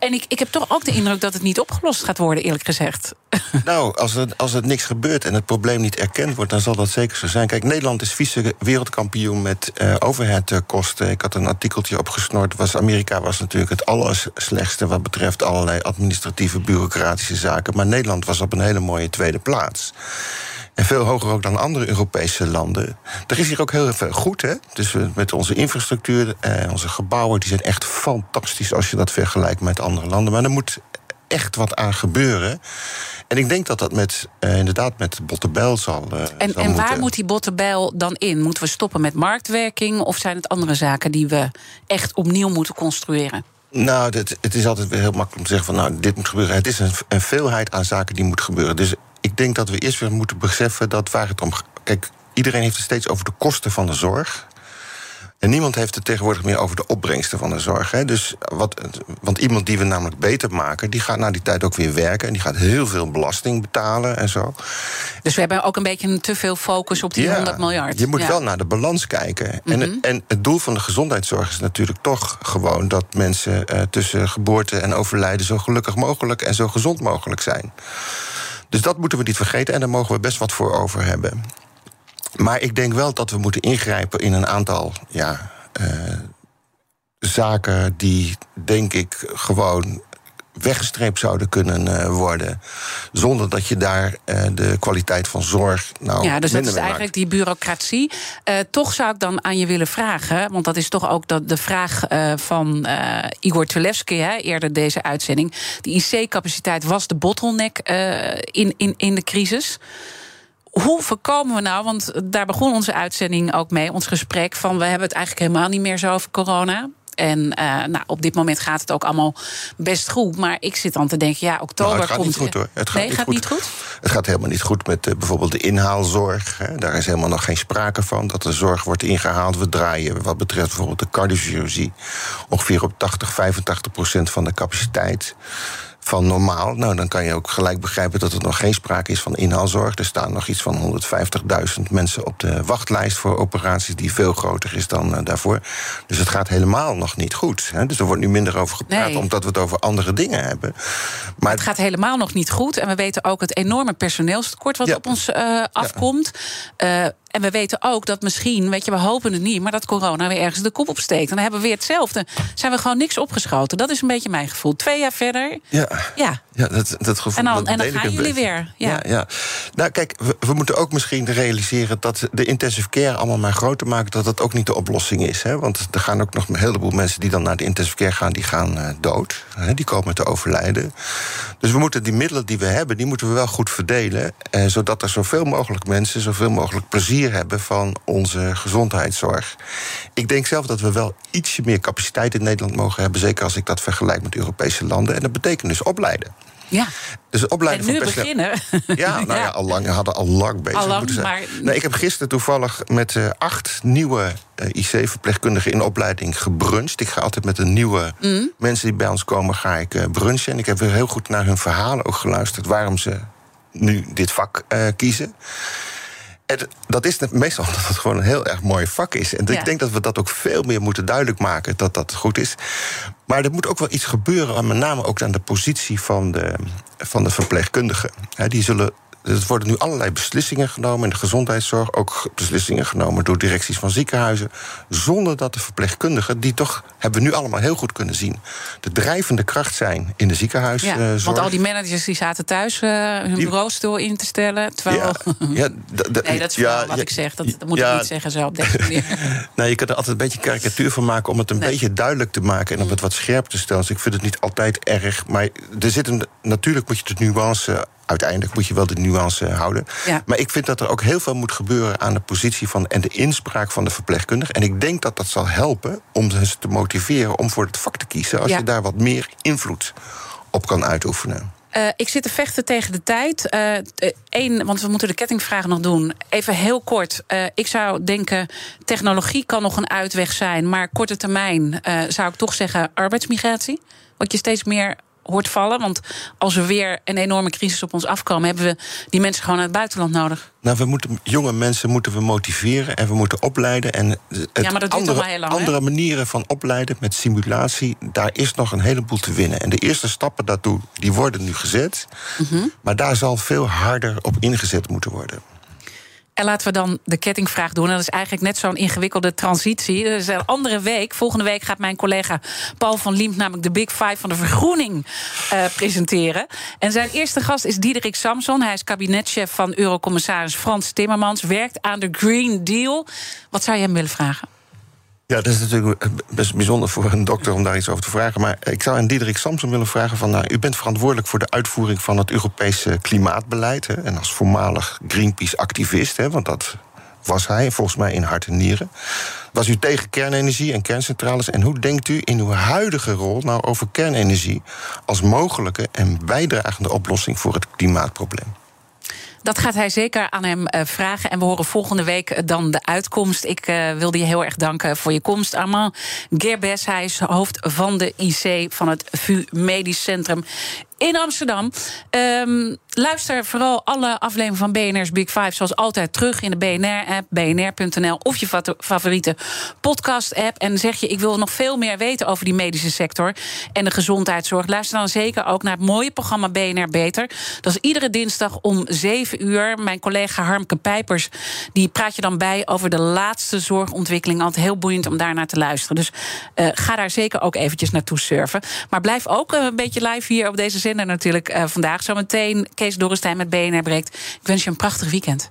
En ik, ik heb toch ook de indruk dat het niet opgelost gaat worden, eerlijk gezegd. *laughs* Nou, als er, als er niks gebeurt en het probleem niet erkend wordt, dan zal dat zeker zo zijn. Kijk, Nederland is vice wereldkampioen met eh overheadkosten. Ik had een artikeltje opgesnord. Was, Amerika was natuurlijk het allerslechtste wat betreft allerlei administratieve, bureaucratische zaken. Maar Nederland was op een hele mooie tweede plaats. En veel hoger ook dan andere Europese landen. Er is hier ook heel veel goed, hè? Dus met onze infrastructuur, eh, onze gebouwen, die zijn echt fantastisch als je dat vergelijkt met andere landen. Maar er moet echt wat aan gebeuren. En ik denk dat dat met, eh, inderdaad met Bottebel zal. eh, En, zal en waar moet die bottenbijl dan in? Moeten we stoppen met marktwerking? Of zijn het andere zaken die we echt opnieuw moeten construeren? Nou, het, het is altijd weer heel makkelijk om te zeggen van nou, dit moet gebeuren. Het is een, een veelheid aan zaken die moet gebeuren. Dus ik denk dat we eerst weer moeten beseffen dat waar het om. Kijk, iedereen heeft het steeds over de kosten van de zorg. En niemand heeft het tegenwoordig meer over de opbrengsten van de zorg. Hè. Dus wat, want iemand die we namelijk beter maken, die gaat na die tijd ook weer werken. En die gaat heel veel belasting betalen en zo. Dus we hebben ook een beetje te veel focus op die Ja, 100 miljard. Je moet Ja. wel naar de balans kijken. en, en het doel van de gezondheidszorg is natuurlijk toch gewoon dat mensen eh, tussen geboorte en overlijden zo gelukkig mogelijk en zo gezond mogelijk zijn. Dus dat moeten we niet vergeten en daar mogen we best wat voor over hebben. Maar ik denk wel dat we moeten ingrijpen in een aantal ja, eh, zaken die, denk ik, gewoon weggestreept zouden kunnen eh, worden. Zonder dat je daar eh, de kwaliteit van zorg nou Ja, dus dat is eigenlijk die bureaucratie. Eh, toch zou ik dan aan je willen vragen, want dat is toch ook dat de vraag van Igor Tulevski, hè, eerder deze uitzending. De IC-capaciteit was de bottleneck in, in, in de crisis. Hoe voorkomen we nou, want daar begon onze uitzending ook mee, ons gesprek, van we hebben het eigenlijk helemaal niet meer zo over corona. En eh, nou, op dit moment gaat het ook allemaal best goed. Maar ik zit dan te denken, ja, oktober Nou, het gaat komt... niet goed hoor. Het gaat nee, niet gaat goed. niet goed? Het gaat helemaal niet goed met eh, bijvoorbeeld de inhaalzorg. Hè. Daar is helemaal nog geen sprake van dat de zorg wordt ingehaald. We draaien wat betreft bijvoorbeeld de cardiochirurgie ongeveer op 80, 85 procent van de capaciteit van normaal. Nou, dan kan je ook gelijk begrijpen dat er nog geen sprake is van inhaalzorg. Er staan nog iets van 150.000 mensen op de wachtlijst voor operaties die veel groter is dan eh, daarvoor. Dus het gaat helemaal nog niet goed. Hè. Dus er wordt nu minder over gepraat Nee. omdat we het over andere dingen hebben. Maar Het gaat helemaal nog niet goed. En we weten ook het enorme personeelstekort wat Ja. op ons eh, afkomt. Eh, en we weten ook dat misschien, weet je, we hopen het niet, maar dat corona weer ergens de kop opsteekt. Dan hebben we weer hetzelfde. Zijn we gewoon niks opgeschoten. Dat is een beetje mijn gevoel. Twee jaar verder. ja. Ja. Ja, dat, dat gevoel En dan- dat en dan gaan jullie weer, ja. ja, ja. Nou, kijk, we, we moeten ook misschien realiseren dat de intensive care allemaal maar groter maken, dat dat ook niet de oplossing is. Hè? Want er gaan ook nog een heleboel mensen die dan naar de intensive care gaan, die gaan eh, dood. Hè? Die komen te overlijden. Dus we moeten die middelen die we hebben, die moeten we wel goed verdelen. Eh, zodat er zoveel mogelijk mensen zoveel mogelijk plezier hebben van onze gezondheidszorg. Ik denk zelf dat we wel ietsje meer capaciteit in Nederland mogen hebben. Zeker als ik dat vergelijk met Europese landen. En dat betekent dus opleiden. Ja. Dus het opleiden En nu van personeel- beginnen. Ja, nou *laughs* ja, al lang, hadden al lang bezig moeten zijn. maar- Nee, ik heb gisteren toevallig met eh, acht nieuwe eh, IC-verpleegkundigen in opleiding gebruncht. Ik ga altijd met een nieuwe Mm. mensen die bij ons komen, ga ik eh, brunchen. En ik heb weer heel goed naar hun verhalen ook geluisterd waarom ze nu dit vak kiezen. Dat is net meestal *laughs* omdat het gewoon een heel erg mooi vak is. En Ja. ik denk dat we dat ook veel meer moeten duidelijk maken dat dat goed is. Maar er moet ook wel iets gebeuren, en met name ook aan de positie van de, van de verpleegkundigen. Die zullen. Er worden nu allerlei beslissingen genomen in de gezondheidszorg. Ook beslissingen genomen door directies van ziekenhuizen. Zonder dat de verpleegkundigen, die toch, hebben we nu allemaal heel goed kunnen zien, de drijvende kracht zijn in de ziekenhuiszorg. Ja, want al die managers die zaten thuis eh, hun Die- bureaus door in te stellen. Terwijl. Ja, ja, nee, dat is ja, wel wat ik zeg. Dat, dat moet ik niet zeggen zo op deze *laughs* manier. Nou, je kunt er altijd een beetje karikatuur van maken om het een Nee. beetje duidelijk te maken en om het wat scherp te stellen. Dus ik vind het niet altijd erg. Maar er zit een, natuurlijk moet je de nuance. Uiteindelijk moet je wel de nuance houden. Ja. Maar ik vind dat er ook heel veel moet gebeuren aan de positie van en de inspraak van de verpleegkundige. En ik denk dat dat zal helpen om ze te motiveren om voor het vak te kiezen. Als Ja. je daar wat meer invloed op kan uitoefenen. Eh, ik zit te vechten tegen de tijd. Eén, want we moeten de kettingvraag nog doen. Even heel kort. Eh, ik zou denken, technologie kan nog een uitweg zijn. Maar korte termijn eh, zou ik toch zeggen arbeidsmigratie. Wat je steeds meer hoort vallen. Want als er weer een enorme crisis op ons afkomen... hebben we die mensen gewoon uit het buitenland nodig. Nou, we moeten jonge mensen moeten we motiveren en we moeten opleiden. En het Ja, maar dat duurt andere, heel lang, andere manieren van opleiden met simulatie, daar is nog een heleboel te winnen. En de eerste stappen daartoe, die worden nu gezet. Mhm. Maar daar zal veel harder op ingezet moeten worden. En laten we dan de kettingvraag doen. En dat is eigenlijk net zo'n ingewikkelde transitie. Is een andere week. Volgende week gaat mijn collega Paul van Liemt... namelijk de Big Five van de vergroening eh, presenteren. En zijn eerste gast is Diederik Samson. Hij is kabinetchef van Eurocommissaris Frans Timmermans. Werkt aan de Green Deal. Wat zou je hem willen vragen? Ja, dat is natuurlijk best bijzonder voor een dokter om daar iets over te vragen. Maar ik zou aan Diederik Samson willen vragen: van, nou, U bent verantwoordelijk voor de uitvoering van het Europese klimaatbeleid. Hè, en als voormalig Greenpeace-activist, want dat was hij volgens mij in hart en nieren. Was u tegen kernenergie en kerncentrales? En hoe denkt u in uw huidige rol nou over kernenergie als mogelijke en bijdragende oplossing voor het klimaatprobleem? Dat gaat hij zeker aan hem uh, vragen. En we horen volgende week dan de uitkomst. Ik uh, wilde je heel erg danken voor je komst. Armand Gerbes, hij is hoofd van de IC van het VU Medisch Centrum in Amsterdam. Um, luister vooral alle afleveringen van BNR's Big Five zoals altijd terug in de BNR-app, bnr.nl of je favoriete podcast-app. En zeg je, ik wil nog veel meer weten over die medische sector en de gezondheidszorg. Luister dan zeker ook naar het mooie programma BNR Beter. Dat is iedere dinsdag om 7 uur. Mijn collega Harmke Pijpers die praat je dan bij over de laatste zorgontwikkeling. Altijd heel boeiend om daarnaar te luisteren. Dus uh, ga daar zeker ook eventjes naartoe surfen. Maar blijf ook een beetje live hier op deze zender natuurlijk uh, vandaag. Zometeen Kees Dorrestein met BNR breekt. Ik wens je een prachtig weekend.